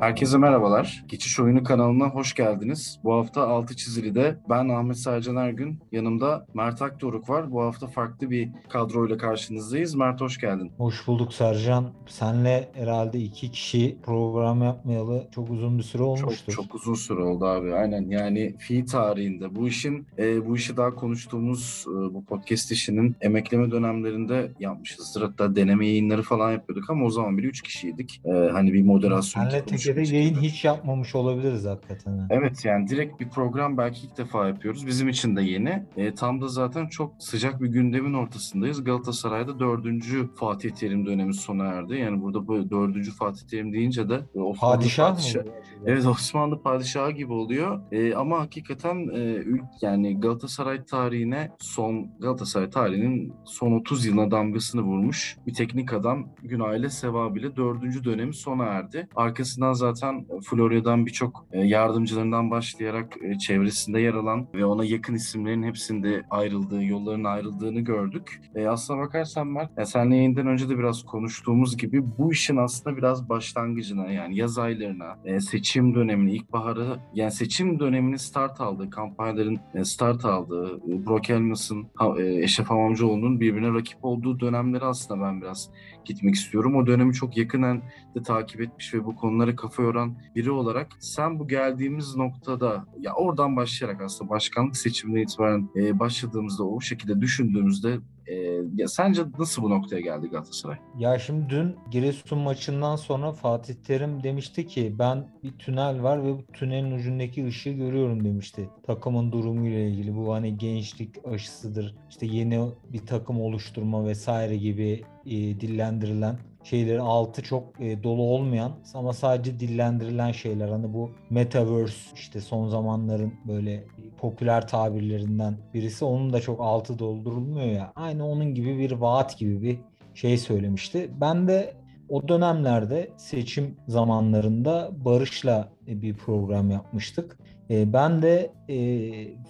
Herkese merhabalar. Geçiş Oyunu kanalına hoş geldiniz. Bu hafta Altı Çizili'de ben Ahmet Sercan Ergün, yanımda Mert Akdoruk var. Bu hafta farklı bir kadroyla karşınızdayız. Mert hoş geldin. Hoş bulduk Sercan. Senle herhalde iki kişi program yapmayalı çok uzun bir süre olmuştur. Çok, çok uzun süre oldu abi. Aynen yani fi tarihinde bu işin e, bu işi daha konuştuğumuz e, bu podcast işinin emekleme dönemlerinde yapmışızdır. Hatta deneme yayınları falan yapıyorduk ama o zaman bile üç kişiydik. E, hani bir moderasyon. Senle Tekede yayın hiç yapmamış olabiliriz hakikaten. Evet yani direkt bir program belki ilk defa yapıyoruz. Bizim için de yeni. E, tam da zaten çok sıcak bir gündemin ortasındayız. Galatasaray'da dördüncü Fatih Terim dönemi sona erdi. Yani burada bu dördüncü Fatih Terim deyince de Osmanlı padişah, padişah mı? Evet Osmanlı padişahı gibi oluyor. E, ama hakikaten e, yani Galatasaray tarihine son Galatasaray tarihinin son 30 yılına damgasını vurmuş bir teknik adam Gün Aile Sevabı dördüncü dönemi sona erdi. Arkasından zaten Florya'dan birçok e, yardımcılarından başlayarak e, çevresinde yer alan ve ona yakın isimlerin hepsinde ayrıldığı, yolların ayrıldığını gördük. E, aslına bakarsan Mert, ya seninle yayından önce de biraz konuştuğumuz gibi bu işin aslında biraz başlangıcına yani yaz aylarına, e, seçim dönemini, ilkbaharı yani seçim dönemini start aldığı, kampanyaların e, start aldığı, Brock Elmas'ın, Eşref Amamcıoğlu'nun birbirine rakip olduğu dönemleri aslında ben biraz gitmek istiyorum. O dönemi çok yakından de takip etmiş ve bu konulara kafa yoran biri olarak sen bu geldiğimiz noktada ya oradan başlayarak aslında başkanlık seçimine itibaren e, başladığımızda o şekilde düşündüğümüzde e, ya sence nasıl bu noktaya geldi Galatasaray? Ya şimdi dün Giresun maçından sonra Fatih Terim demişti ki ben bir tünel var ve bu tünelin ucundaki ışığı görüyorum demişti. Takımın durumuyla ilgili bu hani gençlik aşısıdır. işte yeni bir takım oluşturma vesaire gibi e, dillendirilen şeyleri altı çok e, dolu olmayan ama sadece dillendirilen şeyler. Hani bu metaverse işte son zamanların böyle popüler tabirlerinden birisi. Onun da çok altı doldurulmuyor ya. Aynı onun gibi bir vaat gibi bir şey söylemişti. Ben de o dönemlerde seçim zamanlarında Barış'la bir program yapmıştık. E, ben de e,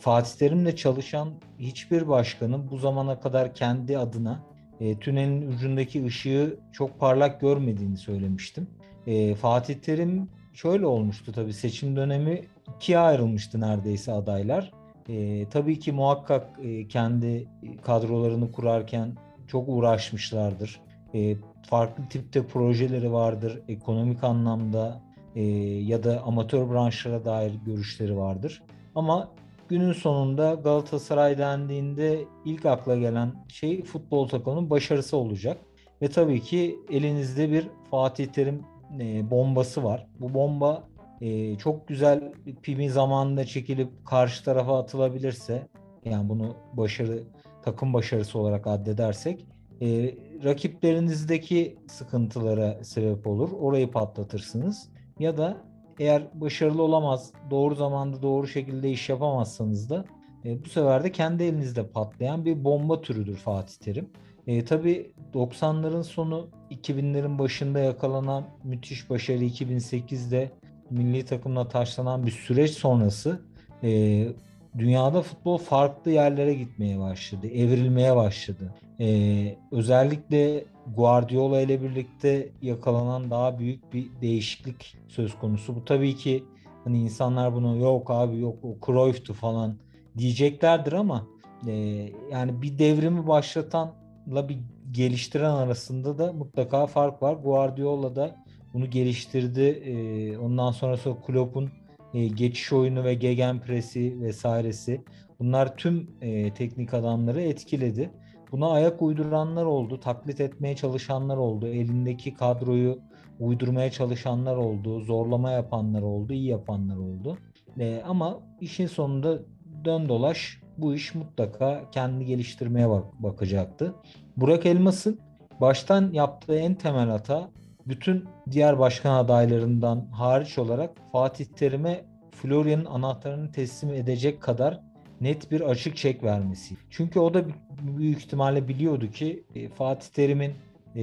Fatih Terim'le çalışan hiçbir başkanın bu zamana kadar kendi adına e, tünelin ucundaki ışığı çok parlak görmediğini söylemiştim. E, Fatih Terim şöyle olmuştu tabii seçim dönemi ikiye ayrılmıştı neredeyse adaylar. E, tabii ki muhakkak e, kendi kadrolarını kurarken çok uğraşmışlardır. E, farklı tipte projeleri vardır ekonomik anlamda e, ya da amatör branşlara dair görüşleri vardır. Ama günün sonunda Galatasaray dendiğinde ilk akla gelen şey futbol takımının başarısı olacak. Ve tabii ki elinizde bir Fatih Terim e, bombası var. Bu bomba e, çok güzel pimi zamanında çekilip karşı tarafa atılabilirse yani bunu başarı takım başarısı olarak addedersek e, rakiplerinizdeki sıkıntılara sebep olur. Orayı patlatırsınız. Ya da eğer başarılı olamaz, doğru zamanda doğru şekilde iş yapamazsanız da e, bu sefer de kendi elinizde patlayan bir bomba türüdür Fatih Terim. E, tabii 90'ların sonu 2000'lerin başında yakalanan müthiş başarı 2008'de milli takımla taşlanan bir süreç sonrası e, dünyada futbol farklı yerlere gitmeye başladı, evrilmeye başladı. Ee, özellikle Guardiola ile birlikte yakalanan daha büyük bir değişiklik söz konusu. Bu tabii ki hani insanlar bunu yok abi yok o Cruyff'tu falan diyeceklerdir ama e, yani bir devrimi başlatanla bir geliştiren arasında da mutlaka fark var. Guardiola da bunu geliştirdi. E, ondan sonrası Klopp'un e, geçiş oyunu ve gegenpresi vesairesi bunlar tüm e, teknik adamları etkiledi. Buna ayak uyduranlar oldu, taklit etmeye çalışanlar oldu, elindeki kadroyu uydurmaya çalışanlar oldu, zorlama yapanlar oldu, iyi yapanlar oldu. E, ama işin sonunda dön dolaş bu iş mutlaka kendi geliştirmeye bak bakacaktı. Burak Elmas'ın baştan yaptığı en temel hata bütün diğer başkan adaylarından hariç olarak Fatih Terim'e Florya'nın anahtarını teslim edecek kadar net bir açık çek vermesi. Çünkü o da büyük ihtimalle biliyordu ki e, Fatih Terim'in e,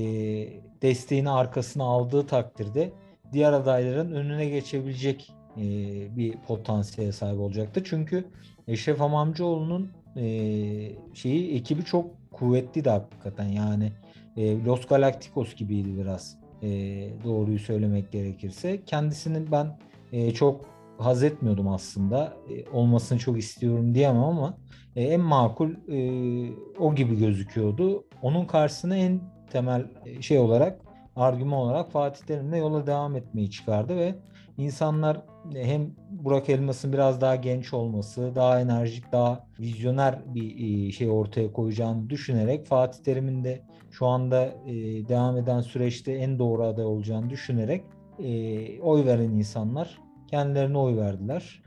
desteğini arkasına aldığı takdirde diğer adayların önüne geçebilecek e, bir potansiyele sahip olacaktı. Çünkü Eşref Amamcıoğlu'nun e, şeyi ekibi çok kuvvetli de hakikaten yani Los Galacticos gibiydi biraz doğruyu söylemek gerekirse. Kendisini ben çok haz etmiyordum aslında. E, olmasını çok istiyorum diyemem ama e, en makul e, o gibi gözüküyordu. Onun karşısına en temel e, şey olarak argüman olarak Fatih Terim'le yola devam etmeyi çıkardı ve insanlar hem Burak Elmas'ın biraz daha genç olması, daha enerjik, daha vizyoner bir şey ortaya koyacağını düşünerek Fatih Terim'in de şu anda devam eden süreçte en doğru aday olacağını düşünerek oy veren insanlar kendilerine oy verdiler.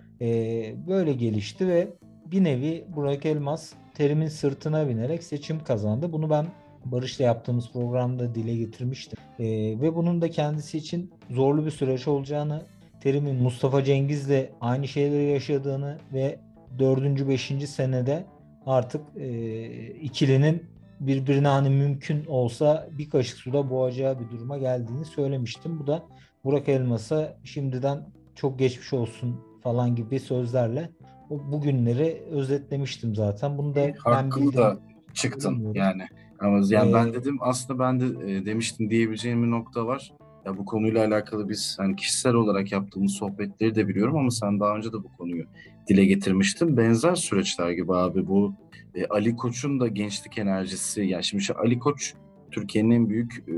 Böyle gelişti ve bir nevi Burak Elmas Terim'in sırtına binerek seçim kazandı. Bunu ben Barış'la yaptığımız programda dile getirmiştim. E, ve bunun da kendisi için zorlu bir süreç olacağını, Terim'in Mustafa Cengiz'le aynı şeyleri yaşadığını ve 4. 5. senede artık e, ikilinin birbirine hani mümkün olsa bir kaşık suda boğacağı bir duruma geldiğini söylemiştim. Bu da Burak Elmas'a şimdiden çok geçmiş olsun falan gibi sözlerle bu günleri özetlemiştim zaten. Bunu da Hakkı ben da çıktın yani. Ama yani ee, ben dedim aslında ben de e, demiştim diyebileceğim bir nokta var. Ya bu konuyla alakalı biz hani kişisel olarak yaptığımız sohbetleri de biliyorum ama sen daha önce de bu konuyu dile getirmiştin. Benzer süreçler gibi abi bu e, Ali Koç'un da gençlik enerjisi. Yani şimdi şu Ali Koç Türkiye'nin en büyük e,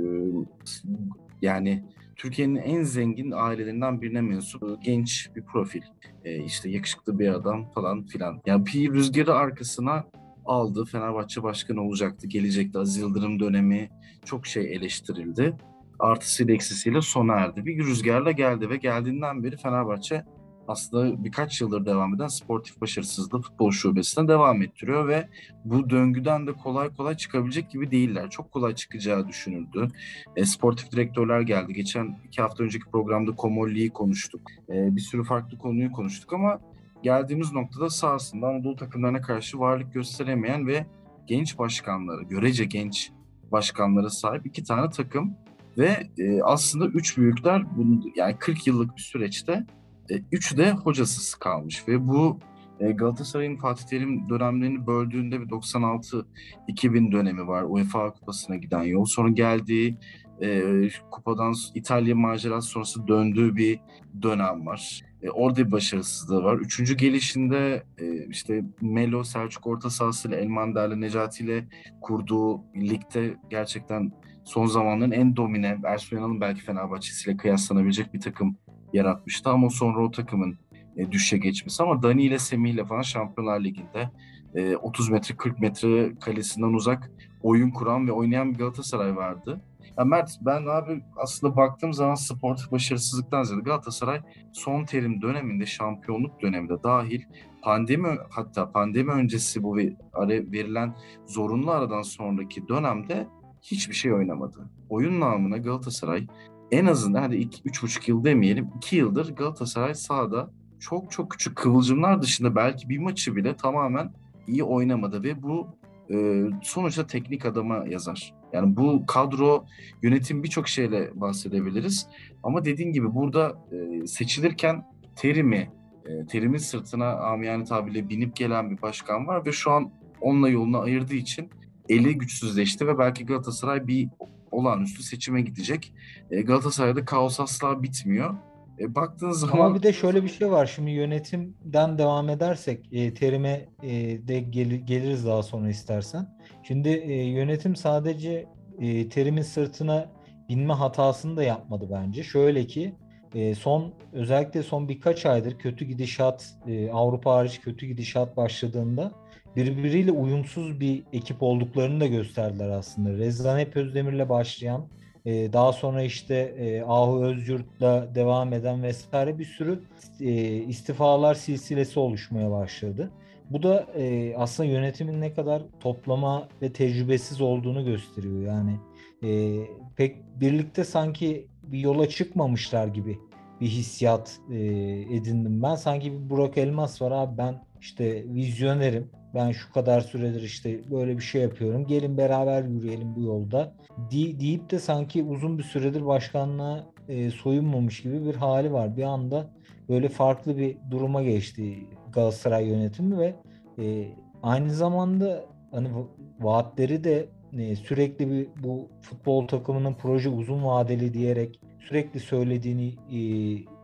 yani Türkiye'nin en zengin ailelerinden birine mensup e, genç bir profil. E, işte yakışıklı bir adam falan filan. Yani bir rüzgarı arkasına aldı. Fenerbahçe başkanı olacaktı. Gelecekti. Aziz Yıldırım dönemi çok şey eleştirildi. Artısıyla eksisiyle sona erdi. Bir rüzgarla geldi ve geldiğinden beri Fenerbahçe aslında birkaç yıldır devam eden sportif başarısızlığı futbol şubesine devam ettiriyor ve bu döngüden de kolay kolay çıkabilecek gibi değiller. Çok kolay çıkacağı düşünüldü. E, sportif direktörler geldi. Geçen iki hafta önceki programda Komolli'yi konuştuk. E, bir sürü farklı konuyu konuştuk ama geldiğimiz noktada sahasında Anadolu takımlarına karşı varlık gösteremeyen ve genç başkanları, görece genç başkanlara sahip iki tane takım ve e, aslında üç büyükler bunu, yani 40 yıllık bir süreçte e, üçü de hocasız kalmış ve bu e, Galatasaray'ın Fatih Terim dönemlerini böldüğünde bir 96-2000 dönemi var. UEFA Kupası'na giden yol. Sonra geldiği e, kupadan İtalya macerası sonrası döndüğü bir dönem var. E, orada bir başarısızlığı var. Üçüncü gelişinde e, işte Melo, Selçuk orta sahasıyla Elmander'le Necati ile kurduğu ligde gerçekten son zamanların en domine, Ersun Yanal'ın belki Fenerbahçe'siyle kıyaslanabilecek bir takım yaratmıştı ama sonra o takımın e, düşe geçmesi ama Dani ile Semih ile falan Şampiyonlar Ligi'nde e, 30 metre 40 metre kalesinden uzak oyun kuran ve oynayan bir Galatasaray vardı. Ya Mert ben abi aslında baktığım zaman sportif başarısızlıktan ziyade Galatasaray son terim döneminde şampiyonluk döneminde dahil pandemi hatta pandemi öncesi bu verilen zorunlu aradan sonraki dönemde hiçbir şey oynamadı. Oyun namına Galatasaray en azından hadi iki, üç buçuk yıl demeyelim iki yıldır Galatasaray sahada çok çok küçük kıvılcımlar dışında belki bir maçı bile tamamen iyi oynamadı ve bu e, sonuçta teknik adama yazar. Yani bu kadro yönetim birçok şeyle bahsedebiliriz. Ama dediğin gibi burada e, seçilirken terimi, e, terimin sırtına amiyane tabirle binip gelen bir başkan var ve şu an onunla yolunu ayırdığı için eli güçsüzleşti ve belki Galatasaray bir olağanüstü seçime gidecek. E, Galatasaray'da kaos asla bitmiyor. E, baktığın zaman... Ama bir de şöyle bir şey var. Şimdi yönetimden devam edersek e, terime e, de gel, geliriz daha sonra istersen. Şimdi e, yönetim sadece e, terimin sırtına binme hatasını da yapmadı bence. Şöyle ki e, son özellikle son birkaç aydır kötü gidişat e, Avrupa hariç kötü gidişat başladığında birbiriyle uyumsuz bir ekip olduklarını da gösterdiler aslında. Rezan Özdemir'le başlayan e, daha sonra işte e, Ahu Özyurt'la devam eden vesaire bir sürü e, istifalar silsilesi oluşmaya başladı. Bu da e, aslında yönetimin ne kadar toplama ve tecrübesiz olduğunu gösteriyor. Yani pek birlikte sanki bir yola çıkmamışlar gibi bir hissiyat edindim ben. Sanki bir Burak Elmas var abi ben işte vizyonerim. Ben şu kadar süredir işte böyle bir şey yapıyorum. Gelin beraber yürüyelim bu yolda. De, deyip de sanki uzun bir süredir başkanlığa e, soyunmamış gibi bir hali var. Bir anda böyle farklı bir duruma geçti Galatasaray yönetimi ve e, aynı zamanda hani vaatleri de e, sürekli bir bu futbol takımının proje uzun vadeli diyerek sürekli söylediğini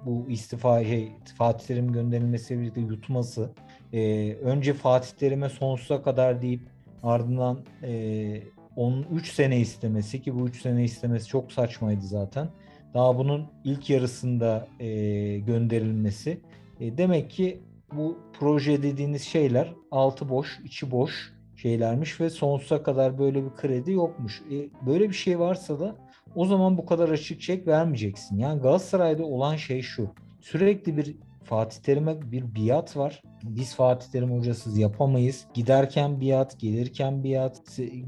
bu istifa şey, Fatih Terim gönderilmesiyle birlikte yutması e, önce Fatih Terim'e sonsuza kadar deyip ardından e, 13 sene istemesi ki bu 3 sene istemesi çok saçmaydı zaten. Daha bunun ilk yarısında e, gönderilmesi. E, demek ki bu proje dediğiniz şeyler altı boş, içi boş şeylermiş ve sonsuza kadar böyle bir kredi yokmuş. E, böyle bir şey varsa da o zaman bu kadar açık çek vermeyeceksin. Yani Galatasaray'da olan şey şu. Sürekli bir Fatih Terim'e bir biat var. Biz Fatih Terim hocasız yapamayız. Giderken biat, gelirken biat,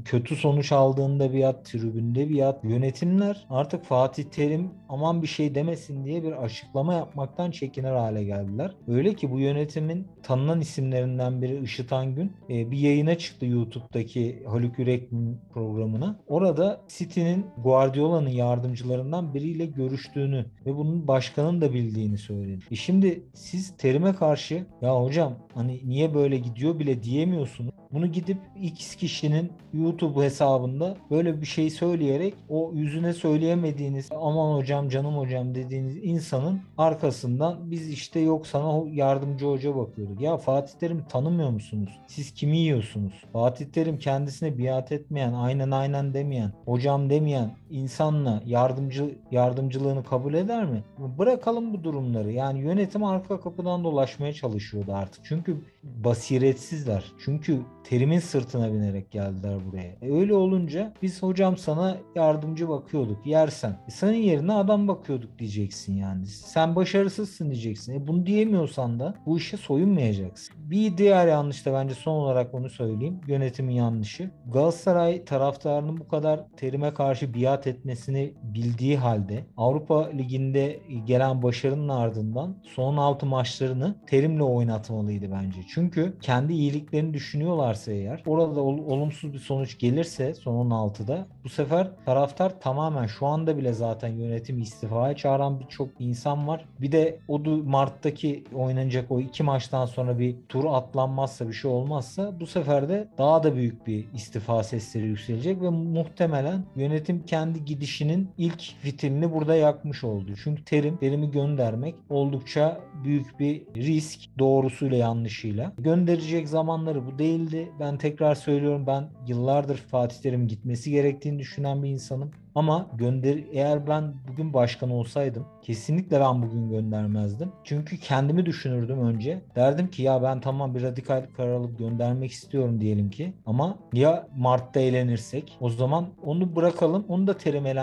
kötü sonuç aldığında biat, tribünde biat. Yönetimler artık Fatih Terim aman bir şey demesin diye bir açıklama yapmaktan çekiner hale geldiler. Öyle ki bu yönetimin tanınan isimlerinden biri Işıtan Gün e, bir yayına çıktı YouTube'daki Haluk Yürek'in programına. Orada City'nin Guardiola'nın yardımcılarından biriyle görüştüğünü ve bunun başkanın da bildiğini söyledi. E şimdi siz Terim'e karşı ya hocam hocam hani niye böyle gidiyor bile diyemiyorsunuz. Bunu gidip X kişinin YouTube hesabında böyle bir şey söyleyerek o yüzüne söyleyemediğiniz aman hocam canım hocam dediğiniz insanın arkasından biz işte yok sana yardımcı hoca bakıyorduk. Ya Fatih Terim tanımıyor musunuz? Siz kimi yiyorsunuz? Fatih Terim kendisine biat etmeyen, aynen aynen demeyen, hocam demeyen insanla yardımcı yardımcılığını kabul eder mi? Bırakalım bu durumları. Yani yönetim arka kapıdan dolaşmaya çalışıyordu artık. Çünkü basiretsizler. Çünkü terimin sırtına binerek geldiler buraya. E öyle olunca biz hocam sana yardımcı bakıyorduk yersen. E senin yerine adam bakıyorduk diyeceksin yani. Sen başarısızsın diyeceksin. E bunu diyemiyorsan da bu işe soyunmayacaksın. Bir diğer yanlış da bence son olarak onu söyleyeyim. Yönetimin yanlışı. Galatasaray taraftarının bu kadar terime karşı biat etmesini bildiği halde Avrupa Ligi'nde gelen başarının ardından son 6 maçlarını terimle oynatmalıydı bence. Çünkü kendi iyiliklerini düşünüyorlarsa eğer orada ol, olumsuz bir sonuç gelirse son 16'da bu sefer taraftar tamamen şu anda bile zaten yönetim istifaya çağıran birçok insan var. Bir de o Mart'taki oynanacak o iki maçtan sonra bir tur atlanmazsa bir şey olmazsa bu sefer de daha da büyük bir istifa sesleri yükselecek ve muhtemelen yönetim kendi gidişinin ilk fitilini burada yakmış oldu. Çünkü terim, terimi göndermek oldukça büyük bir risk doğrusuyla yanlışıyla. Gönderecek zamanları bu değildi. Ben tekrar söylüyorum ben yıllardır Fatih Terim gitmesi gerektiğini düşünen bir insanım. Ama gönder eğer ben bugün başkan olsaydım kesinlikle ben bugün göndermezdim. Çünkü kendimi düşünürdüm önce. Derdim ki ya ben tamam bir radikal karar alıp göndermek istiyorum diyelim ki. Ama ya Mart'ta eğlenirsek o zaman onu bırakalım. Onu da terim. En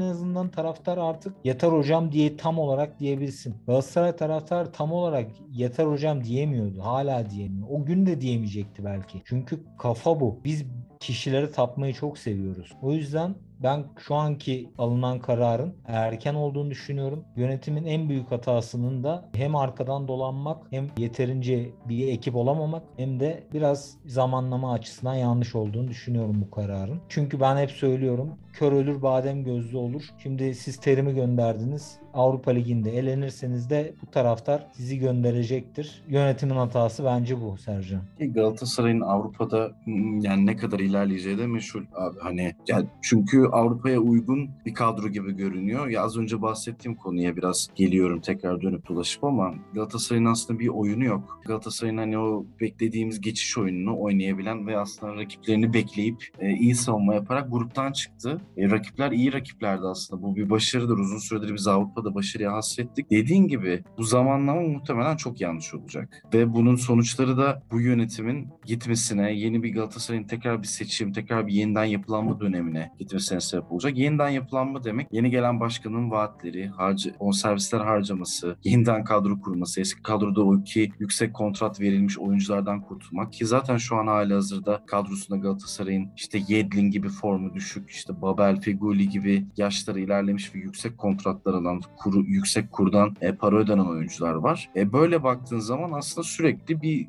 azından taraftar artık yeter hocam diye tam olarak diyebilsin. Galatasaray taraftar tam olarak yeter hocam diyemiyordu. Hala diyemiyor. O gün de diyemeyecekti belki. Çünkü kafa bu. Biz kişileri tapmayı çok seviyoruz. O yüzden ben şu anki alınan kararın erken olduğunu düşünüyorum. Yönetimin en büyük hatasının da hem arkadan dolanmak hem yeterince bir ekip olamamak hem de biraz zamanlama açısından yanlış olduğunu düşünüyorum bu kararın. Çünkü ben hep söylüyorum kör ölür badem gözlü olur. Şimdi siz terimi gönderdiniz. Avrupa Ligi'nde elenirseniz de bu taraftar sizi gönderecektir. Yönetimin hatası bence bu Sercan. Galatasaray'ın Avrupa'da yani ne kadar ilerleyeceği de meşhur abi. Hani yani çünkü Avrupa'ya uygun bir kadro gibi görünüyor. Ya az önce bahsettiğim konuya biraz geliyorum tekrar dönüp dolaşıp ama Galatasaray'ın aslında bir oyunu yok. Galatasaray'ın hani o beklediğimiz geçiş oyununu oynayabilen ve aslında rakiplerini bekleyip e, iyi savunma yaparak gruptan çıktı. E, rakipler iyi rakiplerdi aslında. Bu bir başarıdır. Uzun süredir biz Avrupa'da başarıya hasrettik. Dediğin gibi bu zamanlama muhtemelen çok yanlış olacak. Ve bunun sonuçları da bu yönetimin gitmesine, yeni bir Galatasaray'ın tekrar bir seçim, tekrar bir yeniden yapılanma dönemine gitmesine sebep olacak. Yeniden yapılanma demek yeni gelen başkanın vaatleri, harcı, servisler harcaması, yeniden kadro kurması, eski kadroda o iki yüksek kontrat verilmiş oyunculardan kurtulmak ki zaten şu an hali hazırda kadrosunda Galatasaray'ın işte Yedlin gibi formu düşük, işte Babel, Feguli gibi yaşları ilerlemiş ve yüksek kontratlar alan, kuru, yüksek kurdan e, para ödenen oyuncular var. E, böyle baktığın zaman aslında sürekli bir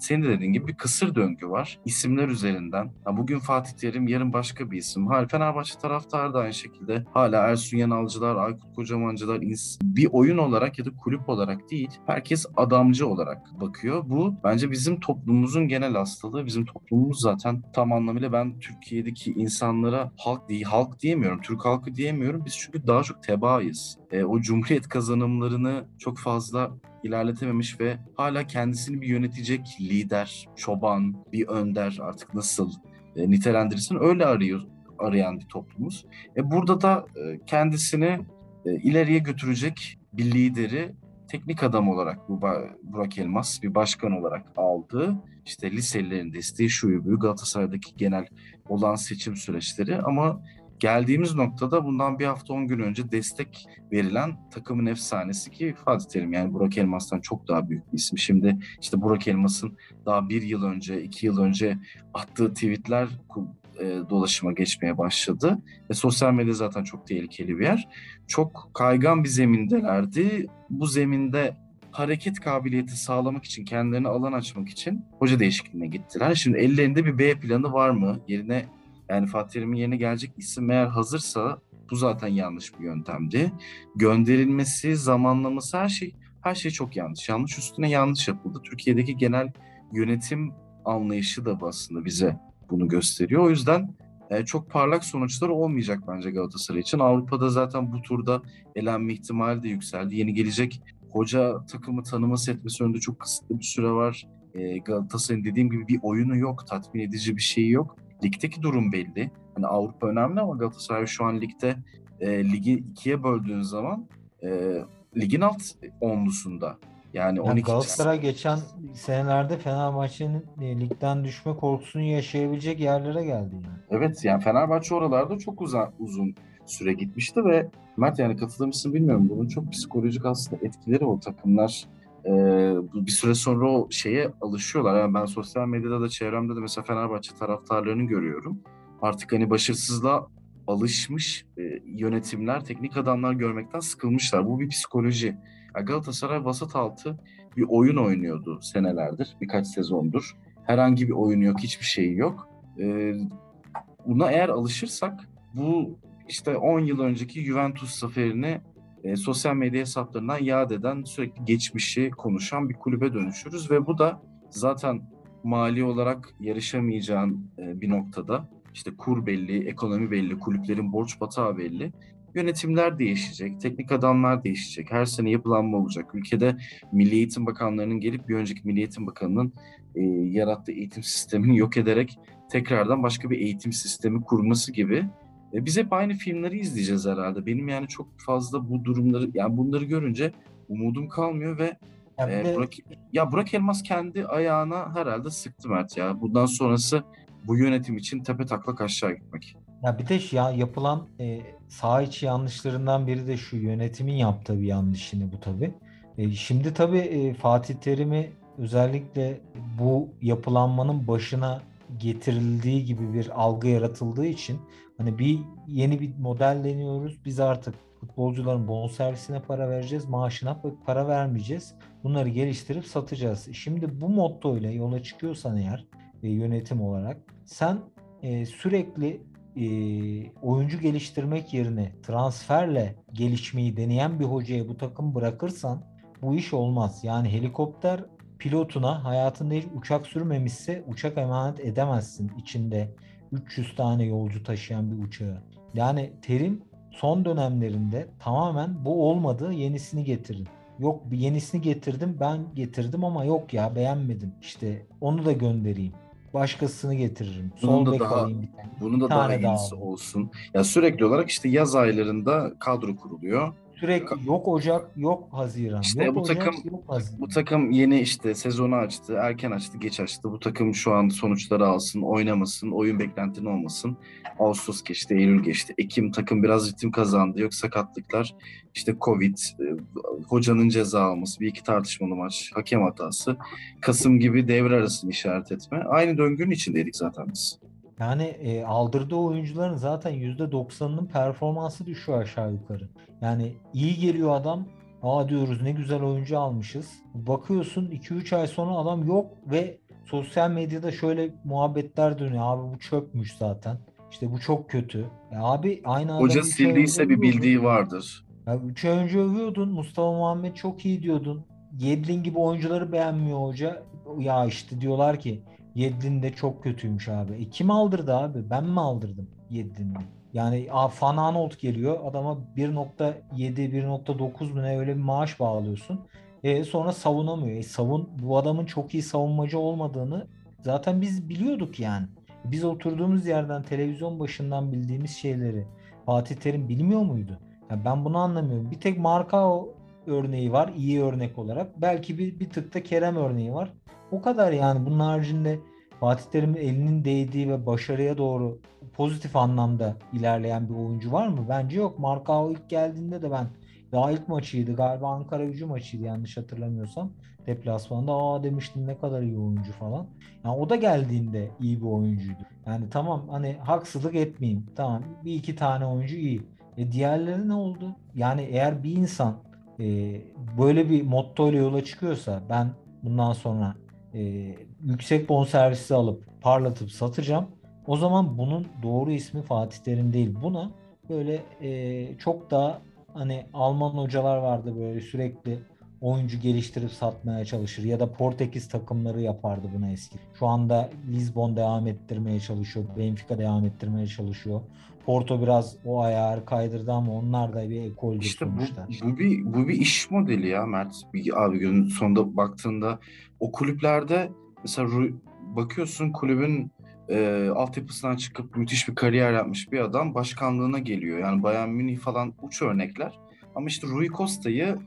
senin de dediğin gibi bir kısır döngü var. İsimler üzerinden. Ya bugün Fatih Terim, yarın başka bir isim. Hal Fenerbahçe taraftarı da aynı şekilde hala Ersun Yanalcılar, Aykut Kocamancılar bir oyun olarak ya da kulüp olarak değil herkes adamcı olarak bakıyor. Bu bence bizim toplumumuzun genel hastalığı. Bizim toplumumuz zaten tam anlamıyla ben Türkiye'deki insanlara halk değil, halk diyemiyorum, Türk halkı diyemiyorum. Biz çünkü daha çok tebaayız. E, o cumhuriyet kazanımlarını çok fazla ilerletememiş ve hala kendisini bir yönetecek lider, çoban, bir önder artık nasıl e, nitelendirirsin öyle arıyor arayan bir toplumuz. E, burada da e, kendisini e, ileriye götürecek bir lideri teknik adam olarak bu Burak Elmas bir başkan olarak aldı. İşte liselilerin desteği şu Galatasaray'daki genel olan seçim süreçleri ama geldiğimiz noktada bundan bir hafta on gün önce destek verilen takımın efsanesi ki Fatih Terim yani Burak Elmas'tan çok daha büyük bir isim. Şimdi işte Burak Elmas'ın daha bir yıl önce, iki yıl önce attığı tweetler e, dolaşıma geçmeye başladı. Ve sosyal medya zaten çok tehlikeli bir yer. Çok kaygan bir zemindelerdi. Bu zeminde hareket kabiliyeti sağlamak için, kendilerine alan açmak için hoca değişikliğine gittiler. Şimdi ellerinde bir B planı var mı? Yerine yani Fatih Terim'in yerine gelecek isim eğer hazırsa bu zaten yanlış bir yöntemdi. Gönderilmesi, zamanlaması her şey her şey çok yanlış. Yanlış üstüne yanlış yapıldı. Türkiye'deki genel yönetim anlayışı da aslında bize bunu gösteriyor. O yüzden e, çok parlak sonuçlar olmayacak bence Galatasaray için. Avrupa'da zaten bu turda elenme ihtimali de yükseldi. Yeni gelecek hoca takımı tanıması etmesi önünde çok kısıtlı bir süre var. E, Galatasaray'ın dediğim gibi bir oyunu yok, tatmin edici bir şeyi yok. Ligdeki durum belli. Hani Avrupa önemli ama Galatasaray şu an ligde e, ligi ikiye böldüğün zaman e, ligin alt onlusunda. Yani, yani 12 Galatasaray geçen senelerde Fenerbahçe'nin e, ligden düşme korkusunu yaşayabilecek yerlere geldi yani. Evet yani Fenerbahçe oralarda çok uzun uzun süre gitmişti ve Mert yani katılır mısın bilmiyorum. Bunun çok psikolojik aslında etkileri o takımlar e, bir süre sonra o şeye alışıyorlar. Yani ben sosyal medyada da çevremde de mesela Fenerbahçe taraftarlarını görüyorum. Artık hani başarısızlığa alışmış e, yönetimler, teknik adamlar görmekten sıkılmışlar. Bu bir psikoloji. Yani Galatasaray vasat altı bir oyun oynuyordu senelerdir, birkaç sezondur. Herhangi bir oyun yok, hiçbir şeyi yok. E, buna eğer alışırsak bu işte 10 yıl önceki Juventus zaferini e, sosyal medya hesaplarından yad eden, sürekli geçmişi konuşan bir kulübe dönüşürüz ve bu da zaten mali olarak yarışamayacağın e, bir noktada işte kur belli, ekonomi belli, kulüplerin borç batağı belli. Yönetimler değişecek, teknik adamlar değişecek, her sene yapılanma olacak. Ülkede Milli Eğitim Bakanlarının gelip bir önceki Milli Eğitim Bakanı'nın e, yarattığı eğitim sistemini yok ederek tekrardan başka bir eğitim sistemi kurması gibi e, biz hep aynı filmleri izleyeceğiz herhalde. Benim yani çok fazla bu durumları, yani bunları görünce umudum kalmıyor ve ya, e. Burak, ya Burak Elmas kendi ayağına herhalde sıktı Mert ya. Bundan sonrası bu yönetim için tepe taklak aşağı gitmek. Ya bir de ya yapılan e, sağ içi yanlışlarından biri de şu yönetimin yaptığı bir yanlış yine bu tabi. E, şimdi tabi e, Fatih Terim'i özellikle bu yapılanmanın başına getirildiği gibi bir algı yaratıldığı için hani bir yeni bir model deniyoruz. Biz artık futbolcuların bonservisine para vereceğiz, maaşına para vermeyeceğiz. Bunları geliştirip satacağız. Şimdi bu motto ile yola çıkıyorsan eğer e, yönetim olarak sen e, sürekli e, oyuncu geliştirmek yerine transferle gelişmeyi deneyen bir hocaya bu takım bırakırsan bu iş olmaz. Yani helikopter pilotuna hayatında hiç uçak sürmemişse uçak emanet edemezsin içinde 300 tane yolcu taşıyan bir uçağı. Yani terim son dönemlerinde tamamen bu olmadı yenisini getirin. Yok bir yenisini getirdim ben getirdim ama yok ya beğenmedim. İşte onu da göndereyim. Başkasını getiririm. Bunun da daha bir tane. bunun da bir daha iyisi daha olsun. Ya sürekli olarak işte yaz aylarında kadro kuruluyor. Sürekli yok Ocak, yok Haziran. İşte yok bu Ocak, takım yok Haziran. bu takım yeni işte sezonu açtı, erken açtı, geç açtı. Bu takım şu an sonuçları alsın, oynamasın, oyun beklentinin olmasın. Ağustos geçti, Eylül geçti. Ekim takım biraz ritim kazandı. Yok sakatlıklar, işte Covid, e, hocanın ceza alması, bir iki tartışmalı maç, hakem hatası. Kasım gibi devre arasını işaret etme. Aynı döngünün içindeydik zaten biz. Yani e, aldırdığı oyuncuların zaten %90'ının performansı düşüyor aşağı yukarı. Yani iyi geliyor adam. Aa diyoruz ne güzel oyuncu almışız. Bakıyorsun 2-3 ay sonra adam yok ve sosyal medyada şöyle muhabbetler dönüyor. Abi bu çöpmüş zaten. İşte bu çok kötü. Ya abi aynı adamı Hoca sildiyse bir bildiği vardır. Ya üç ay önce övüyordun. Mustafa Muhammed çok iyi diyordun. Yedlin gibi oyuncuları beğenmiyor hoca. Ya işte diyorlar ki Yedlin de çok kötüymüş abi. E kim aldırdı abi? Ben mi aldırdım Yedlin'i? Yani a, Van Aanholt geliyor. Adama 1.7, 1.9 mu ne öyle bir maaş bağlıyorsun. E, sonra savunamıyor. E, savun, bu adamın çok iyi savunmacı olmadığını zaten biz biliyorduk yani. Biz oturduğumuz yerden televizyon başından bildiğimiz şeyleri Fatih Terim bilmiyor muydu? Ya ben bunu anlamıyorum. Bir tek Markao örneği var iyi örnek olarak. Belki bir, bir tık da Kerem örneği var. O kadar yani. Bunun haricinde Fatih Terim'in elinin değdiği ve başarıya doğru pozitif anlamda ilerleyen bir oyuncu var mı? Bence yok. Markao ilk geldiğinde de ben daha ilk maçıydı galiba Ankara gücü maçıydı yanlış hatırlamıyorsam. Deplasmanda aa demiştim ne kadar iyi oyuncu falan. Yani o da geldiğinde iyi bir oyuncuydu. Yani tamam hani haksızlık etmeyeyim. Tamam bir iki tane oyuncu iyi. E diğerleri ne oldu? Yani eğer bir insan e, böyle bir motto ile yola çıkıyorsa ben bundan sonra e, yüksek bonservisi alıp parlatıp satacağım. O zaman bunun doğru ismi Fatih Terim değil. Buna böyle e, çok daha hani Alman hocalar vardı böyle sürekli oyuncu geliştirip satmaya çalışır ya da Portekiz takımları yapardı bunu eski. Şu anda Lisbon devam ettirmeye çalışıyor, Benfica devam ettirmeye çalışıyor. Porto biraz o ayarı kaydırdı ama onlar da bir ekoldür İşte bu, sonuçta. bu bir bu bir iş modeli ya Mert. Bir, abi günün sonunda baktığında o kulüplerde mesela bakıyorsun kulübün e, altyapısından çıkıp müthiş bir kariyer yapmış bir adam başkanlığına geliyor. Yani Bayern Münih falan uç örnekler. Ama işte Rui Costa'yı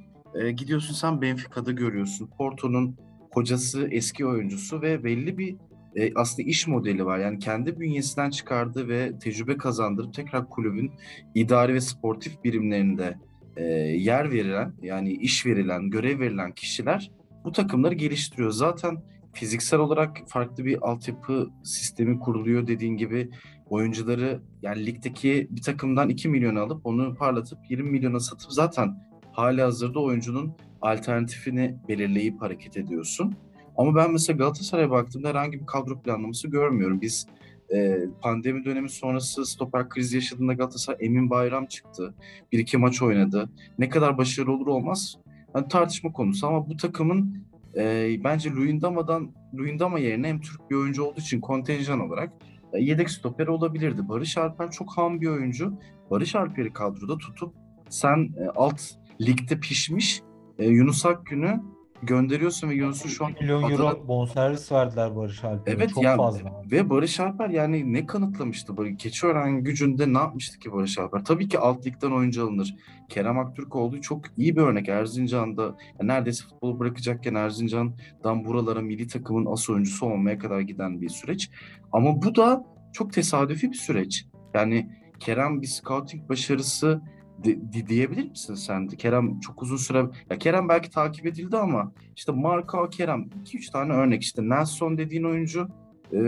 e, gidiyorsun sen Benfica'da görüyorsun. Porto'nun hocası, eski oyuncusu ve belli bir e, aslında iş modeli var. Yani kendi bünyesinden çıkardığı ve tecrübe kazandırıp tekrar kulübün idari ve sportif birimlerinde e, yer verilen yani iş verilen, görev verilen kişiler bu takımları geliştiriyor. Zaten fiziksel olarak farklı bir altyapı sistemi kuruluyor dediğin gibi oyuncuları yani ligdeki bir takımdan 2 milyon alıp onu parlatıp 20 milyona satıp zaten hali hazırda oyuncunun alternatifini belirleyip hareket ediyorsun. Ama ben mesela Galatasaray'a baktığımda herhangi bir kadro planlaması görmüyorum. Biz e, pandemi dönemi sonrası stoper krizi yaşadığında Galatasaray Emin Bayram çıktı. Bir iki maç oynadı. Ne kadar başarılı olur olmaz yani tartışma konusu ama bu takımın e, bence Luyendama'dan Luyendama yerine hem Türk bir oyuncu olduğu için kontenjan olarak e, yedek stoper olabilirdi. Barış Alper çok ham bir oyuncu. Barış Alper'i kadroda tutup sen e, alt ligde pişmiş e, Yunus Akgün'ü gönderiyorsun ve Yunus'u şu an 2 milyon adına- euro bonservis verdiler Barış Alper'e. Evet Çok ya fazla. ve Barış Alper yani ne kanıtlamıştı? Keçiören gücünde ne yapmıştı ki Barış Alper? Tabii ki alt ligden oyuncu alınır. Kerem Aktürkoğlu çok iyi bir örnek. Erzincan'da ya neredeyse futbolu bırakacakken Erzincan'dan buralara milli takımın as oyuncusu olmaya kadar giden bir süreç. Ama bu da çok tesadüfi bir süreç. Yani Kerem bir scouting başarısı di- diyebilir misin sen? Kerem çok uzun süre ya Kerem belki takip edildi ama işte Marka Kerem 2-3 tane örnek işte Nelson dediğin oyuncu e,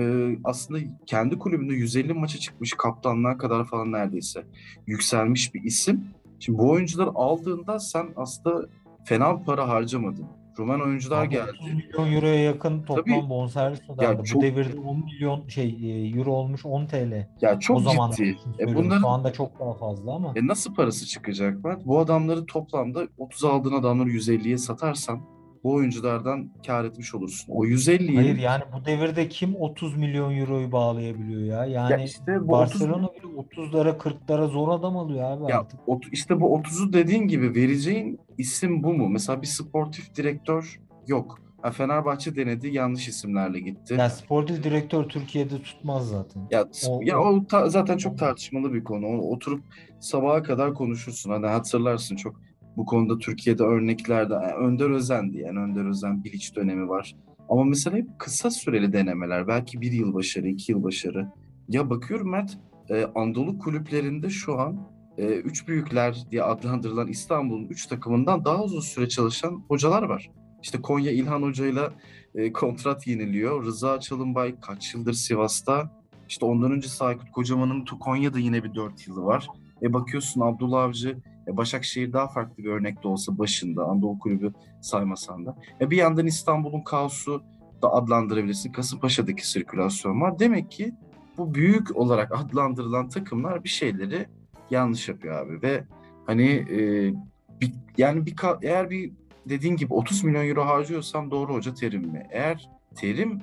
aslında kendi kulübünde 150 maça çıkmış kaptanlığa kadar falan neredeyse yükselmiş bir isim. Şimdi bu oyuncuları aldığında sen aslında fena para harcamadın. Rumen oyuncular Abi geldi. 30 milyon euroya yakın toplam Tabii. bonservis ödendi. çok- Bu devirde 10 milyon şey e, euro olmuş 10 TL. Ya o çok zaman ciddi. E bunların... bunların Şu anda çok daha fazla ama. E nasıl parası çıkacak Mert? Bu adamları toplamda 30 aldığın adamları 150'ye satarsan bu oyunculardan kar etmiş olursun. O 150'yi Hayır yani bu devirde kim 30 milyon euroyu bağlayabiliyor ya? Yani ya işte bu 30 Barcelona bile 30'lara 40'lara zor adam alıyor abi ya artık. işte bu 30'u dediğin gibi vereceğin isim bu mu? Mesela bir sportif direktör yok. Ha, Fenerbahçe denedi yanlış isimlerle gitti. Ya sportif direktör Türkiye'de tutmaz zaten. Ya O- ya o- ta- zaten çok tartışmalı bir konu. O- Oturup sabaha kadar konuşursun. Hani hatırlarsın çok bu konuda Türkiye'de örneklerde yani Önder Özen'di yani Önder Özen Bilic dönemi var. Ama mesela hep kısa süreli denemeler. Belki bir yıl başarı, iki yıl başarı. Ya bakıyorum Mert, e, Anadolu kulüplerinde şu an e, üç büyükler diye adlandırılan İstanbul'un üç takımından daha uzun süre çalışan hocalar var. İşte Konya İlhan Hoca'yla e, kontrat yeniliyor. Rıza Çalınbay kaç yıldır Sivas'ta. İşte ondan önce Aykut Kocaman'ın Konya'da yine bir 4 yılı var. E bakıyorsun Abdullah Avcı, e Başakşehir daha farklı bir örnek de olsa başında Anadolu Kulübü saymasan da. E bir yandan İstanbul'un kaosu da adlandırabilirsin. Kasımpaşa'daki sirkülasyon var. Demek ki bu büyük olarak adlandırılan takımlar bir şeyleri yanlış yapıyor abi ve hani e, bir, yani bir eğer bir dediğin gibi 30 milyon euro harcıyorsam doğru hoca Terim mi? Eğer Terim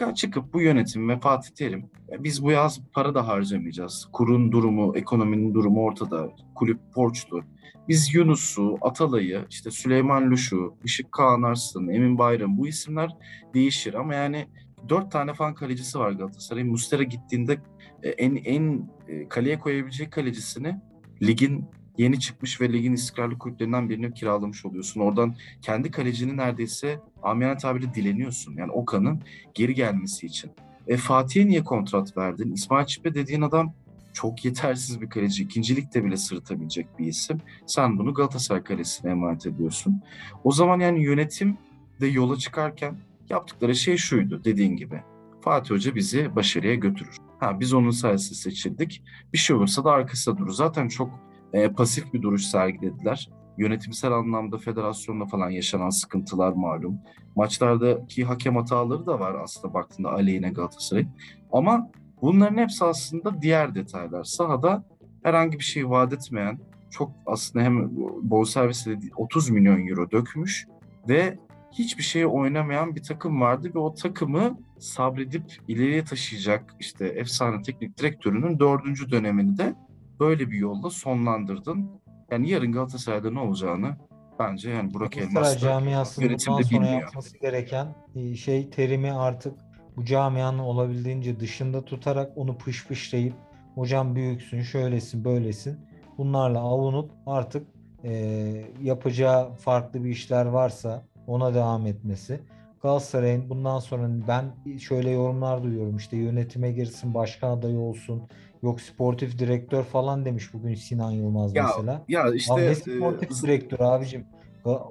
yani çıkıp bu yönetim ve Fatih Terim biz bu yaz para da harcamayacağız. Kurun durumu, ekonominin durumu ortada. Kulüp borçlu. Biz Yunus'u, Atalay'ı, işte Süleyman Luşu, Işık Kaan Arslan, Emin Bayram bu isimler değişir ama yani dört tane fan kalecisi var Galatasaray'ın. Mustera gittiğinde e, en en e, kaleye koyabilecek kalecisini ligin yeni çıkmış ve ligin istikrarlı kulüplerinden birini kiralamış oluyorsun. Oradan kendi kalecini neredeyse amiyane tabiri dileniyorsun. Yani Okan'ın geri gelmesi için. E Fatih'e niye kontrat verdin? İsmail Çipe dediğin adam çok yetersiz bir kaleci. İkincilikte bile sırıtabilecek bir isim. Sen bunu Galatasaray kalesine emanet ediyorsun. O zaman yani yönetim de yola çıkarken yaptıkları şey şuydu dediğin gibi. Fatih Hoca bizi başarıya götürür. Ha, biz onun sayesinde seçildik. Bir şey olursa da arkasında durur. Zaten çok e, pasif bir duruş sergilediler. Yönetimsel anlamda federasyonla falan yaşanan sıkıntılar malum. Maçlardaki hakem hataları da var aslında baktığında aleyhine Galatasaray. Ama bunların hepsi aslında diğer detaylar. Sahada herhangi bir şey vaat etmeyen, çok aslında hem bonservisi 30 milyon euro dökmüş ve hiçbir şeye oynamayan bir takım vardı ve o takımı sabredip ileriye taşıyacak işte efsane teknik direktörünün dördüncü dönemini de böyle bir yolla sonlandırdın. Yani yarın Galatasaray'da ne olacağını bence yani Burak Elmas camiasının bundan sonra bilmiyor. yapması gereken e, şey terimi artık bu camianın olabildiğince dışında tutarak onu pışpışlayıp hocam büyüksün, şöylesin, böylesin bunlarla avunup artık e, yapacağı farklı bir işler varsa ona devam etmesi. Galatasaray'ın bundan sonra ben şöyle yorumlar duyuyorum işte yönetime girsin, başkan adayı olsun, Yok sportif direktör falan demiş bugün Sinan Yılmaz ya, mesela. Ya işte Abi ne sportif e, direktör abicim?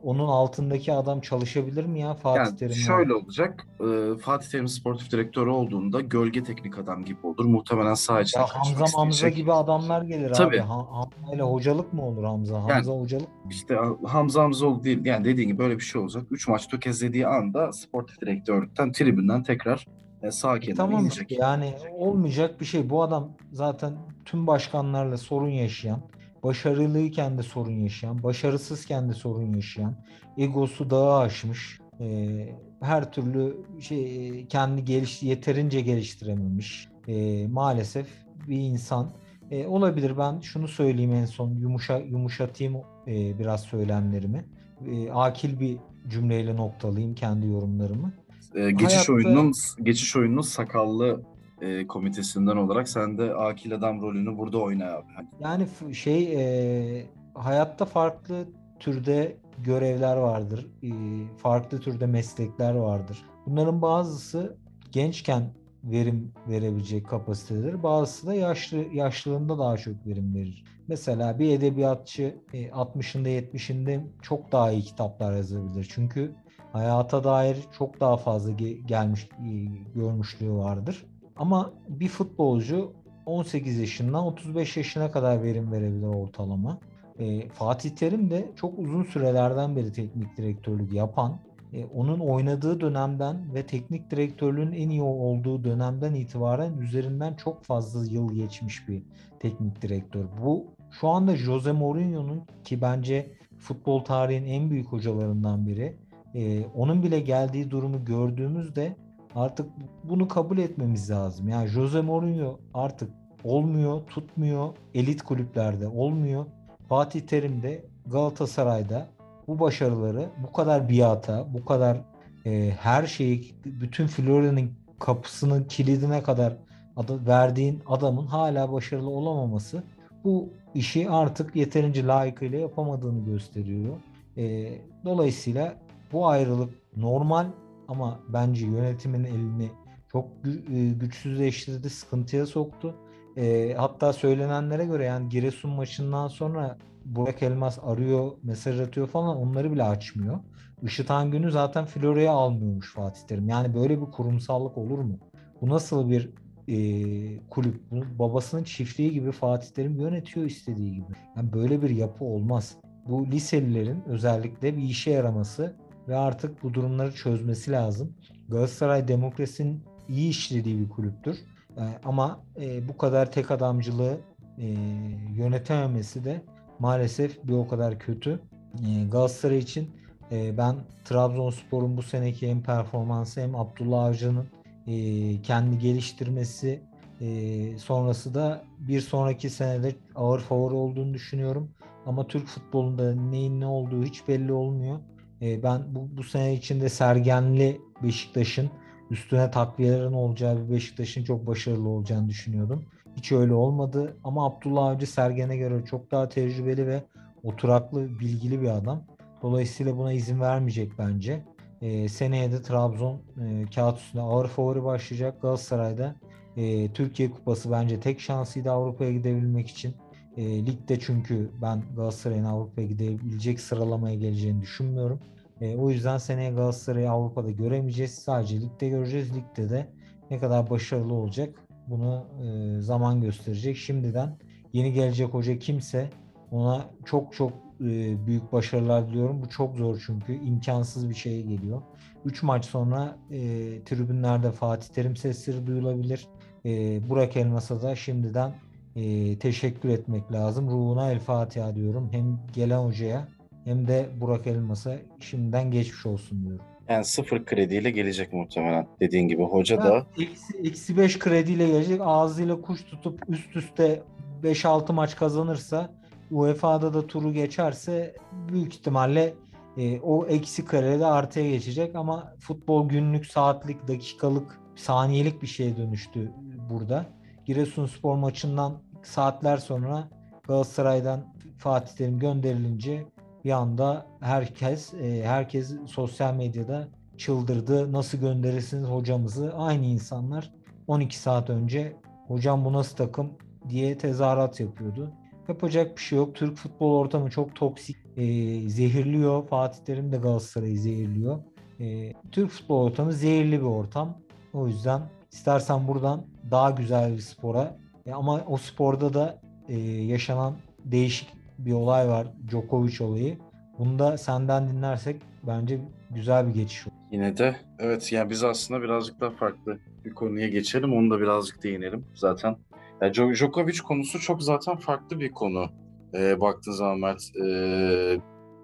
Onun altındaki adam çalışabilir mi ya Fatih yani Terim? Şöyle olacak. E, Fatih Terim sportif direktörü olduğunda gölge teknik adam gibi olur. Muhtemelen sadece ya Hamza Hamza gibi adamlar gelir Tabii. abi. Hamza ile hocalık mı olur Hamza? Hamza yani, hocalık mı? İşte Hamza Hamzoğlu değil. Yani dediğin gibi böyle bir şey olacak. Üç maç tökezlediği anda sportif direktörlükten tribünden tekrar e, sağ kenara tamam inecek. yani olmayacak bir şey. Bu adam zaten tüm başkanlarla sorun yaşayan, başarılıyken de sorun yaşayan, başarısızken de sorun yaşayan, egosu dağı aşmış, e, her türlü şey kendi geliş yeterince geliştirememiş e, maalesef bir insan. E, olabilir ben şunu söyleyeyim en son yumuşa yumuşatayım e, biraz söylemlerimi. E, akil bir cümleyle noktalayayım kendi yorumlarımı e, geçiş Hayatta... oyununun geçiş oyununun sakallı e, komitesinden olarak sen de akil adam rolünü burada oyna abi. Yani şey e, hayatta farklı türde görevler vardır. E, farklı türde meslekler vardır. Bunların bazısı gençken verim verebilecek kapasitedir. Bazısı da yaşlı yaşlılığında daha çok verim verir. Mesela bir edebiyatçı 60'ında e, 70'inde çok daha iyi kitaplar yazabilir. Çünkü hayata dair çok daha fazla gelmiş e, görmüşlüğü vardır. Ama bir futbolcu 18 yaşından 35 yaşına kadar verim verebilir ortalama. E, Fatih Terim de çok uzun sürelerden beri teknik direktörlük yapan, e, onun oynadığı dönemden ve teknik direktörlüğün en iyi olduğu dönemden itibaren üzerinden çok fazla yıl geçmiş bir teknik direktör. Bu şu anda Jose Mourinho'nun ki bence futbol tarihin en büyük hocalarından biri e, onun bile geldiği durumu gördüğümüzde artık bunu kabul etmemiz lazım. Yani Jose Mourinho artık olmuyor, tutmuyor. Elit kulüplerde olmuyor. Fatih Terim de Galatasaray'da bu başarıları bu kadar biata, bu kadar e, her şeyi, bütün Florya'nın kapısının kilidine kadar adı, verdiğin adamın hala başarılı olamaması bu işi artık yeterince layıkıyla yapamadığını gösteriyor. E, dolayısıyla bu ayrılık normal ama bence yönetimin elini çok e, güçsüzleştirdi, sıkıntıya soktu. E, hatta söylenenlere göre yani Giresun maçından sonra Burak Elmas arıyor, mesaj atıyor falan onları bile açmıyor. Işıtan günü zaten Florya'ya almıyormuş Fatih Terim. Yani böyle bir kurumsallık olur mu? Bu nasıl bir e, kulüp? Bu, babasının çiftliği gibi Fatih Terim yönetiyor istediği gibi. Yani böyle bir yapı olmaz. Bu liselilerin özellikle bir işe yaraması ve artık bu durumları çözmesi lazım. Galatasaray demokrasinin iyi işlediği bir kulüptür. E, ama e, bu kadar tek adamcılığı e, yönetememesi de maalesef bir o kadar kötü. E, Galatasaray için ben Trabzonspor'un bu seneki hem performansı hem Abdullah Avcı'nın kendi geliştirmesi sonrası da bir sonraki senede ağır favori olduğunu düşünüyorum. Ama Türk futbolunda neyin ne olduğu hiç belli olmuyor. E, ben bu, bu sene içinde Sergenli Beşiktaş'ın üstüne takviyelerin olacağı bir Beşiktaş'ın çok başarılı olacağını düşünüyordum. Hiç öyle olmadı ama Abdullah Avcı Sergen'e göre çok daha tecrübeli ve oturaklı, bilgili bir adam. Dolayısıyla buna izin vermeyecek bence. E, seneye de Trabzon e, kağıt üstünde ağır favori başlayacak. Galatasaray'da e, Türkiye Kupası bence tek şansıydı Avrupa'ya gidebilmek için. E, ligde çünkü ben Galatasaray'ın Avrupa'ya gidebilecek sıralamaya geleceğini düşünmüyorum. E, o yüzden seneye Galatasaray'ı Avrupa'da göremeyeceğiz. Sadece ligde göreceğiz. Ligde de ne kadar başarılı olacak bunu e, zaman gösterecek. Şimdiden yeni gelecek hoca kimse ona çok çok e, büyük başarılar diliyorum. Bu çok zor çünkü imkansız bir şey geliyor. 3 maç sonra e, tribünlerde Fatih Terim sesleri duyulabilir. E, Burak Elmas'a da şimdiden e, teşekkür etmek lazım. Ruhuna El Fatiha diyorum. Hem gelen hocaya hem de Burak Elmas'a şimdiden geçmiş olsun diyorum. Yani sıfır krediyle gelecek muhtemelen dediğin gibi. Hoca evet, da... Eksi, eksi 5 krediyle gelecek. Ağzıyla kuş tutup üst üste 5-6 maç kazanırsa UEFA'da da turu geçerse büyük ihtimalle e, o eksi karede artıya geçecek ama futbol günlük, saatlik, dakikalık, saniyelik bir şeye dönüştü burada. Giresunspor maçından saatler sonra Galatasaray'dan Fatih Terim gönderilince bir anda herkes e, herkes sosyal medyada çıldırdı. Nasıl gönderirsiniz hocamızı? Aynı insanlar 12 saat önce hocam bu nasıl takım diye tezahürat yapıyordu. Yapacak bir şey yok. Türk futbol ortamı çok toksik. E, zehirliyor. Fatih Terim de Galatasaray'ı zehirliyor. E, Türk futbol ortamı zehirli bir ortam. O yüzden istersen buradan daha güzel bir spora e, ama o sporda da e, yaşanan değişik bir olay var. Djokovic olayı. Bunu da senden dinlersek bence güzel bir geçiş olur. Yine de evet yani biz aslında birazcık daha farklı bir konuya geçelim. Onu da birazcık değinelim zaten. Yani Djokovic konusu çok zaten farklı bir konu. E, baktığın zaman Mert. E,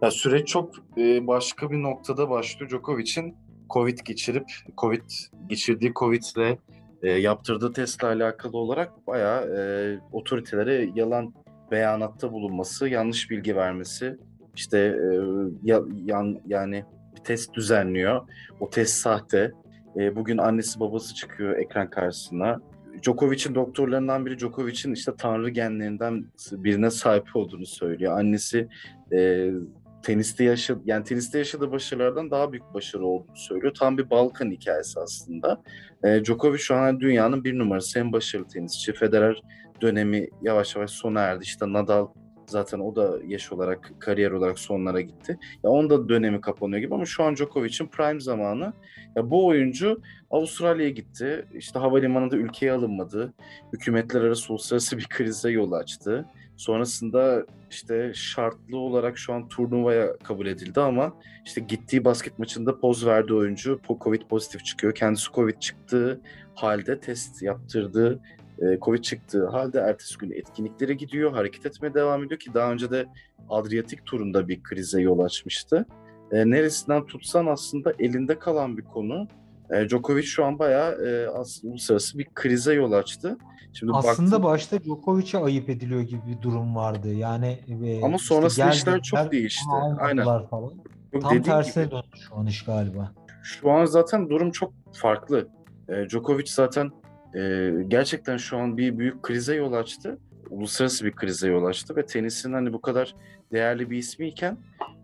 ya süreç çok e, başka bir noktada başlıyor. Djokovic'in Covid geçirip, Covid geçirdiği Covid'le e, yaptırdığı testle alakalı olarak bayağı e, otoritelere yalan beyanatta bulunması, yanlış bilgi vermesi, işte e, ya, yan, yani bir test düzenliyor. O test sahte. E, bugün annesi babası çıkıyor ekran karşısına. Djokovic'in doktorlarından biri Djokovic'in işte tanrı genlerinden birine sahip olduğunu söylüyor. Annesi e, teniste yaşadı yani teniste yaşadığı başarılardan daha büyük başarı olduğunu söylüyor. Tam bir Balkan hikayesi aslında. E, Djokovic şu an dünyanın bir numarası en başarılı tenisçi. Federer dönemi yavaş yavaş sona erdi. İşte Nadal zaten o da yaş olarak, kariyer olarak sonlara gitti. Ya onun da dönemi kapanıyor gibi ama şu an Djokovic'in prime zamanı. Ya bu oyuncu Avustralya'ya gitti. İşte havalimanında ülkeye alınmadı. Hükümetler arası uluslararası bir krize yol açtı. Sonrasında işte şartlı olarak şu an turnuvaya kabul edildi ama işte gittiği basket maçında poz verdi oyuncu Covid pozitif çıkıyor. Kendisi Covid çıktığı halde test yaptırdığı e, Covid çıktığı halde ertesi gün etkinliklere gidiyor, hareket etmeye devam ediyor ki daha önce de Adriyatik turunda bir krize yol açmıştı. E, neresinden tutsan aslında elinde kalan bir konu. E, Djokovic şu an bayağı e, uluslararası bir krize yol açtı. Şimdi aslında baktım, başta Djokovic'e ayıp ediliyor gibi bir durum vardı. Yani e, ama sonrasında işte işler çok değişti. Aynen. Falan. Yok, Tam tersine gibi, döndü şu an iş galiba. Şu an zaten durum çok farklı. E, Djokovic zaten e, gerçekten şu an bir büyük krize yol açtı. Uluslararası bir krize yol açtı ve tenisin hani bu kadar değerli bir ismiyken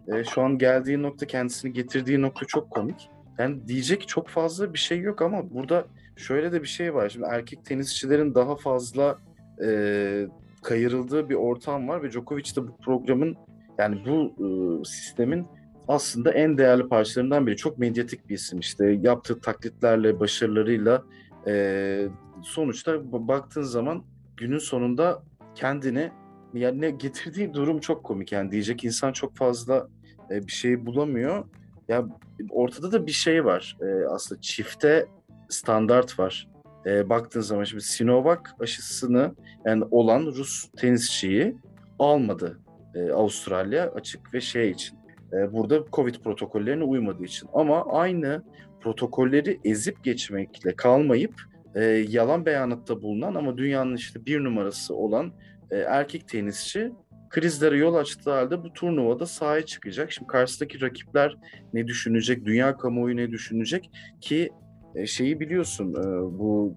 e, şu an geldiği nokta kendisini getirdiği nokta çok komik. Yani diyecek çok fazla bir şey yok ama burada şöyle de bir şey var. Şimdi erkek tenisçilerin daha fazla e, kayırıldığı bir ortam var ve Djokovic de bu programın yani bu e, sistemin aslında en değerli parçalarından biri. Çok medyatik bir isim işte yaptığı taklitlerle, başarılarıyla e, sonuçta baktığın zaman günün sonunda kendini yani getirdiği durum çok komik yani diyecek insan çok fazla e, bir şey bulamıyor. Ya ortada da bir şey var. E, aslında çifte standart var. e, baktığın zaman şimdi Sinovac aşısını yani olan Rus tenisçiyi almadı e, Avustralya açık ve şey için. E, burada Covid protokollerine uymadığı için. Ama aynı protokolleri ezip geçmekle kalmayıp e, yalan beyanatta bulunan ama dünyanın işte bir numarası olan e, erkek tenisçi krizlere yol açtığı halde bu turnuvada sahaya çıkacak. Şimdi karşısındaki rakipler ne düşünecek, dünya kamuoyu ne düşünecek ki e, şeyi biliyorsun e, bu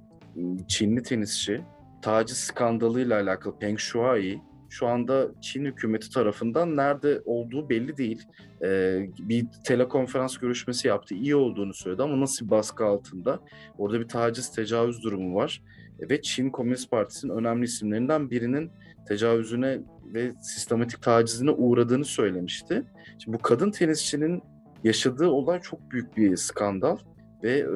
Çinli tenisçi taciz skandalıyla alakalı Peng Shuai şu anda Çin hükümeti tarafından nerede olduğu belli değil. Ee, bir telekonferans görüşmesi yaptı. iyi olduğunu söyledi ama nasıl bir baskı altında? Orada bir taciz, tecavüz durumu var. Ve Çin Komünist Partisi'nin önemli isimlerinden birinin tecavüzüne ve sistematik tacizine uğradığını söylemişti. Şimdi bu kadın tenisçinin yaşadığı olay çok büyük bir skandal ve e,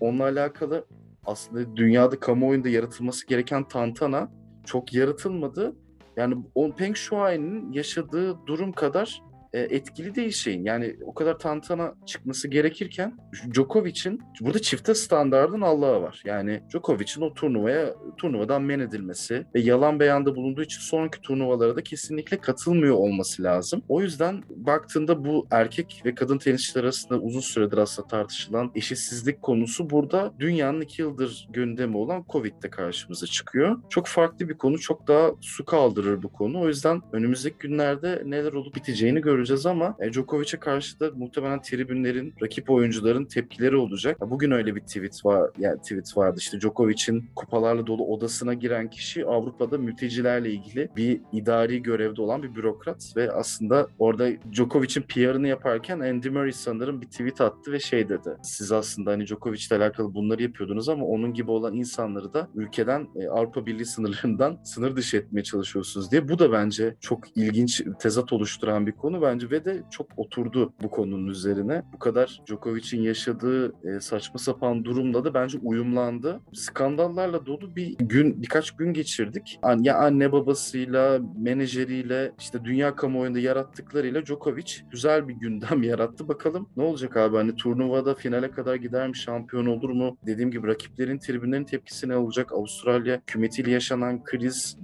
onunla alakalı aslında dünyada kamuoyunda yaratılması gereken tantana çok yaratılmadı. Yani on Peng Shuai'nin yaşadığı durum kadar etkili değil şeyin. Yani o kadar tantana çıkması gerekirken Djokovic'in burada çifte standardın Allah'a var. Yani Djokovic'in o turnuvaya turnuvadan men edilmesi ve yalan beyanda bulunduğu için sonraki turnuvalara da kesinlikle katılmıyor olması lazım. O yüzden baktığında bu erkek ve kadın tenisçiler arasında uzun süredir aslında tartışılan eşitsizlik konusu burada dünyanın iki yıldır gündemi olan Covid'de karşımıza çıkıyor. Çok farklı bir konu, çok daha su kaldırır bu konu. O yüzden önümüzdeki günlerde neler olup biteceğini göreceğiz göreceğiz ama e, Djokovic'e karşı da muhtemelen tribünlerin, rakip oyuncuların tepkileri olacak. Bugün öyle bir tweet var, yani tweet vardı işte Djokovic'in kupalarla dolu odasına giren kişi Avrupa'da mültecilerle ilgili bir idari görevde olan bir bürokrat ve aslında orada Djokovic'in PR'ını yaparken Andy Murray sanırım bir tweet attı ve şey dedi. Siz aslında hani Djokovic'le alakalı bunları yapıyordunuz ama onun gibi olan insanları da ülkeden e, Avrupa Birliği sınırlarından sınır dışı etmeye çalışıyorsunuz diye. Bu da bence çok ilginç tezat oluşturan bir konu bence de çok oturdu bu konunun üzerine. Bu kadar Djokovic'in yaşadığı e, saçma sapan durumla da bence uyumlandı. Skandallarla dolu bir gün, birkaç gün geçirdik. Ya anne babasıyla, menajeriyle, işte dünya kamuoyunda yarattıklarıyla Djokovic güzel bir gündem yarattı. Bakalım ne olacak abi? Hani turnuvada finale kadar gider mi? Şampiyon olur mu? Dediğim gibi rakiplerin, tribünlerin tepkisi ne olacak? Avustralya kümetiyle yaşanan kriz,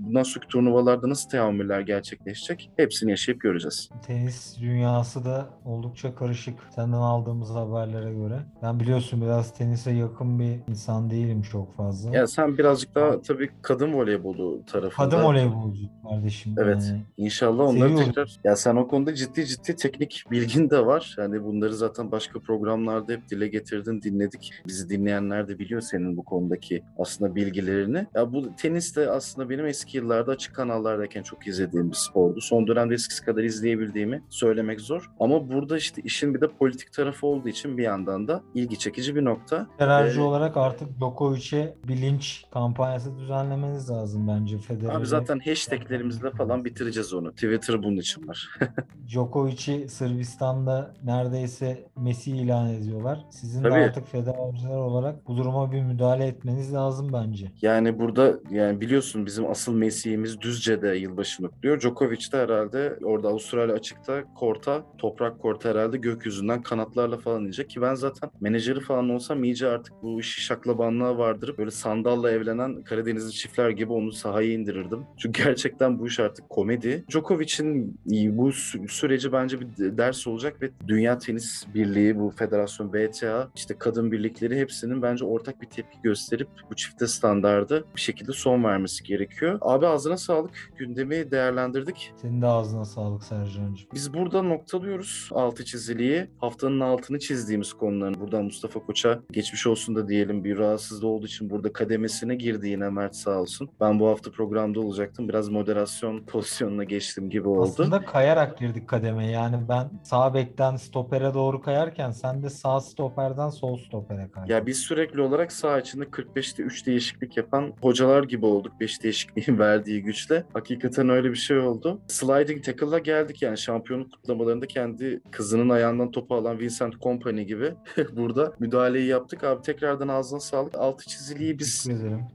sonraki turnuvalarda nasıl teamüller gerçekleşecek? Hepsini yaşayıp göreceğiz. Tenis tenis dünyası da oldukça karışık. Senden aldığımız haberlere göre. Ben biliyorsun biraz tenise yakın bir insan değilim çok fazla. Ya sen birazcık daha tabii kadın voleybolu tarafında. Kadın voleybolcu kardeşim. Evet. Yani. İnşallah onları Seviyorum. tekrar. Ya sen o konuda ciddi ciddi teknik bilgin de var. Yani bunları zaten başka programlarda hep dile getirdin, dinledik. Bizi dinleyenler de biliyor senin bu konudaki aslında bilgilerini. Ya bu tenis de aslında benim eski yıllarda açık kanallardayken çok izlediğim bir spordu. Son dönemde eskisi kadar izleyebildiğimi söylemek zor. Ama burada işte işin bir de politik tarafı olduğu için bir yandan da ilgi çekici bir nokta. Federerci ee, olarak artık Djokovic'e bilinç kampanyası düzenlemeniz lazım bence Federer'e. Abi zaten hashtaglerimizle falan bitireceğiz onu. Twitter bunun için var. Djokovic'i Sırbistan'da neredeyse Messi ilan ediyorlar. Sizin Tabii. de artık federerciler olarak bu duruma bir müdahale etmeniz lazım bence. Yani burada yani biliyorsun bizim asıl Messi'miz Düzce'de yılbaşını kutluyor. Djokovic de herhalde orada Avustralya açıkta korta, toprak korta herhalde gökyüzünden kanatlarla falan inecek ki ben zaten menajeri falan olsam iyice artık bu işi şaklabanlığa vardırıp böyle sandalla evlenen Karadenizli çiftler gibi onu sahaya indirirdim. Çünkü gerçekten bu iş artık komedi. Djokovic'in bu süreci bence bir ders olacak ve Dünya Tenis Birliği, bu federasyon BTA, işte kadın birlikleri hepsinin bence ortak bir tepki gösterip bu çifte standardı bir şekilde son vermesi gerekiyor. Abi ağzına sağlık. Gündemi değerlendirdik. Senin de ağzına sağlık Sercan'cığım. Biz burada noktalıyoruz altı çiziliği. Haftanın altını çizdiğimiz konuların buradan Mustafa Koç'a geçmiş olsun da diyelim bir rahatsızlığı olduğu için burada kademesine girdi yine Mert sağ olsun. Ben bu hafta programda olacaktım. Biraz moderasyon pozisyonuna geçtim gibi oldu. Aslında kayarak girdik kademe. Yani ben sağ bekten stopere doğru kayarken sen de sağ stoperden sol stopere kaydın. Ya biz sürekli olarak sağ içinde 45'te 3 değişiklik yapan hocalar gibi olduk 5 değişikliğin verdiği güçle. Hakikaten öyle bir şey oldu. Sliding tackle'la geldik yani şampiyon şampiyonluk kutlamalarında kendi kızının ayağından topu alan Vincent Company gibi burada müdahaleyi yaptık. Abi tekrardan ağzına sağlık. Altı çiziliği biz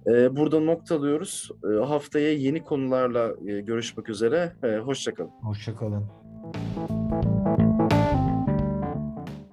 e, burada noktalıyoruz. E, haftaya yeni konularla e, görüşmek üzere. E, hoşçakalın. Hoşçakalın.